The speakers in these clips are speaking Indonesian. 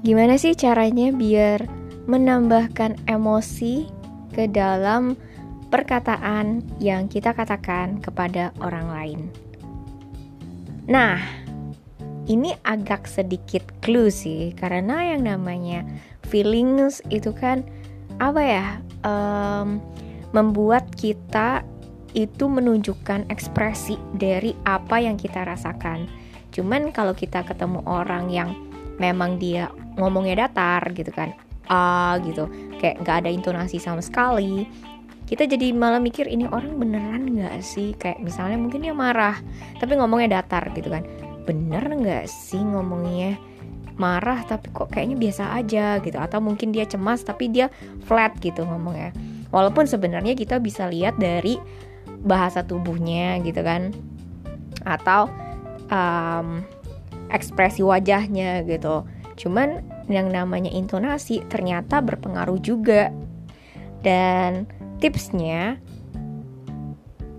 gimana sih caranya biar menambahkan emosi ke dalam perkataan yang kita katakan kepada orang lain. Nah, ini agak sedikit clue sih, karena yang namanya feelings itu kan apa ya, um, membuat kita itu menunjukkan ekspresi dari apa yang kita rasakan. Cuman kalau kita ketemu orang yang memang dia ngomongnya datar gitu kan, ah gitu, kayak nggak ada intonasi sama sekali, kita jadi malah mikir ini orang beneran nggak sih? Kayak misalnya mungkin dia marah tapi ngomongnya datar gitu kan. Bener nggak sih ngomongnya marah tapi kok kayaknya biasa aja gitu? Atau mungkin dia cemas tapi dia flat gitu ngomongnya. Walaupun sebenarnya kita bisa lihat dari bahasa tubuhnya gitu kan. Atau um, ekspresi wajahnya gitu cuman yang namanya intonasi ternyata berpengaruh juga. Dan tipsnya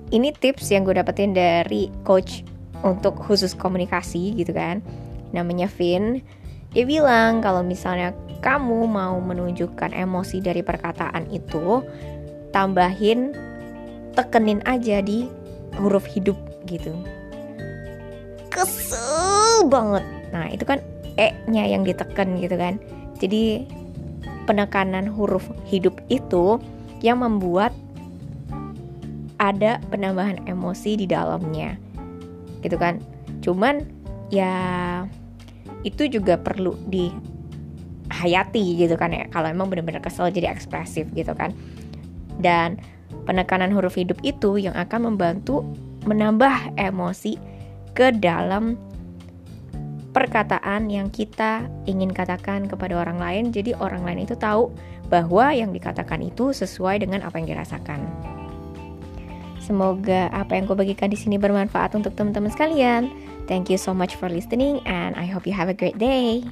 ini tips yang gue dapetin dari coach untuk khusus komunikasi gitu kan. Namanya Vin. Dia bilang kalau misalnya kamu mau menunjukkan emosi dari perkataan itu tambahin tekenin aja di huruf hidup gitu. Kesel banget. Nah itu kan e nya yang ditekan gitu kan. Jadi penekanan huruf hidup itu yang membuat ada penambahan emosi di dalamnya gitu kan. Cuman ya itu juga perlu dihayati gitu kan ya. Kalau emang benar-benar kesel jadi ekspresif gitu kan. Dan penekanan huruf hidup itu yang akan membantu menambah emosi ke dalam perkataan yang kita ingin katakan kepada orang lain jadi orang lain itu tahu bahwa yang dikatakan itu sesuai dengan apa yang dirasakan. Semoga apa yang gue bagikan di sini bermanfaat untuk teman-teman sekalian. Thank you so much for listening and I hope you have a great day.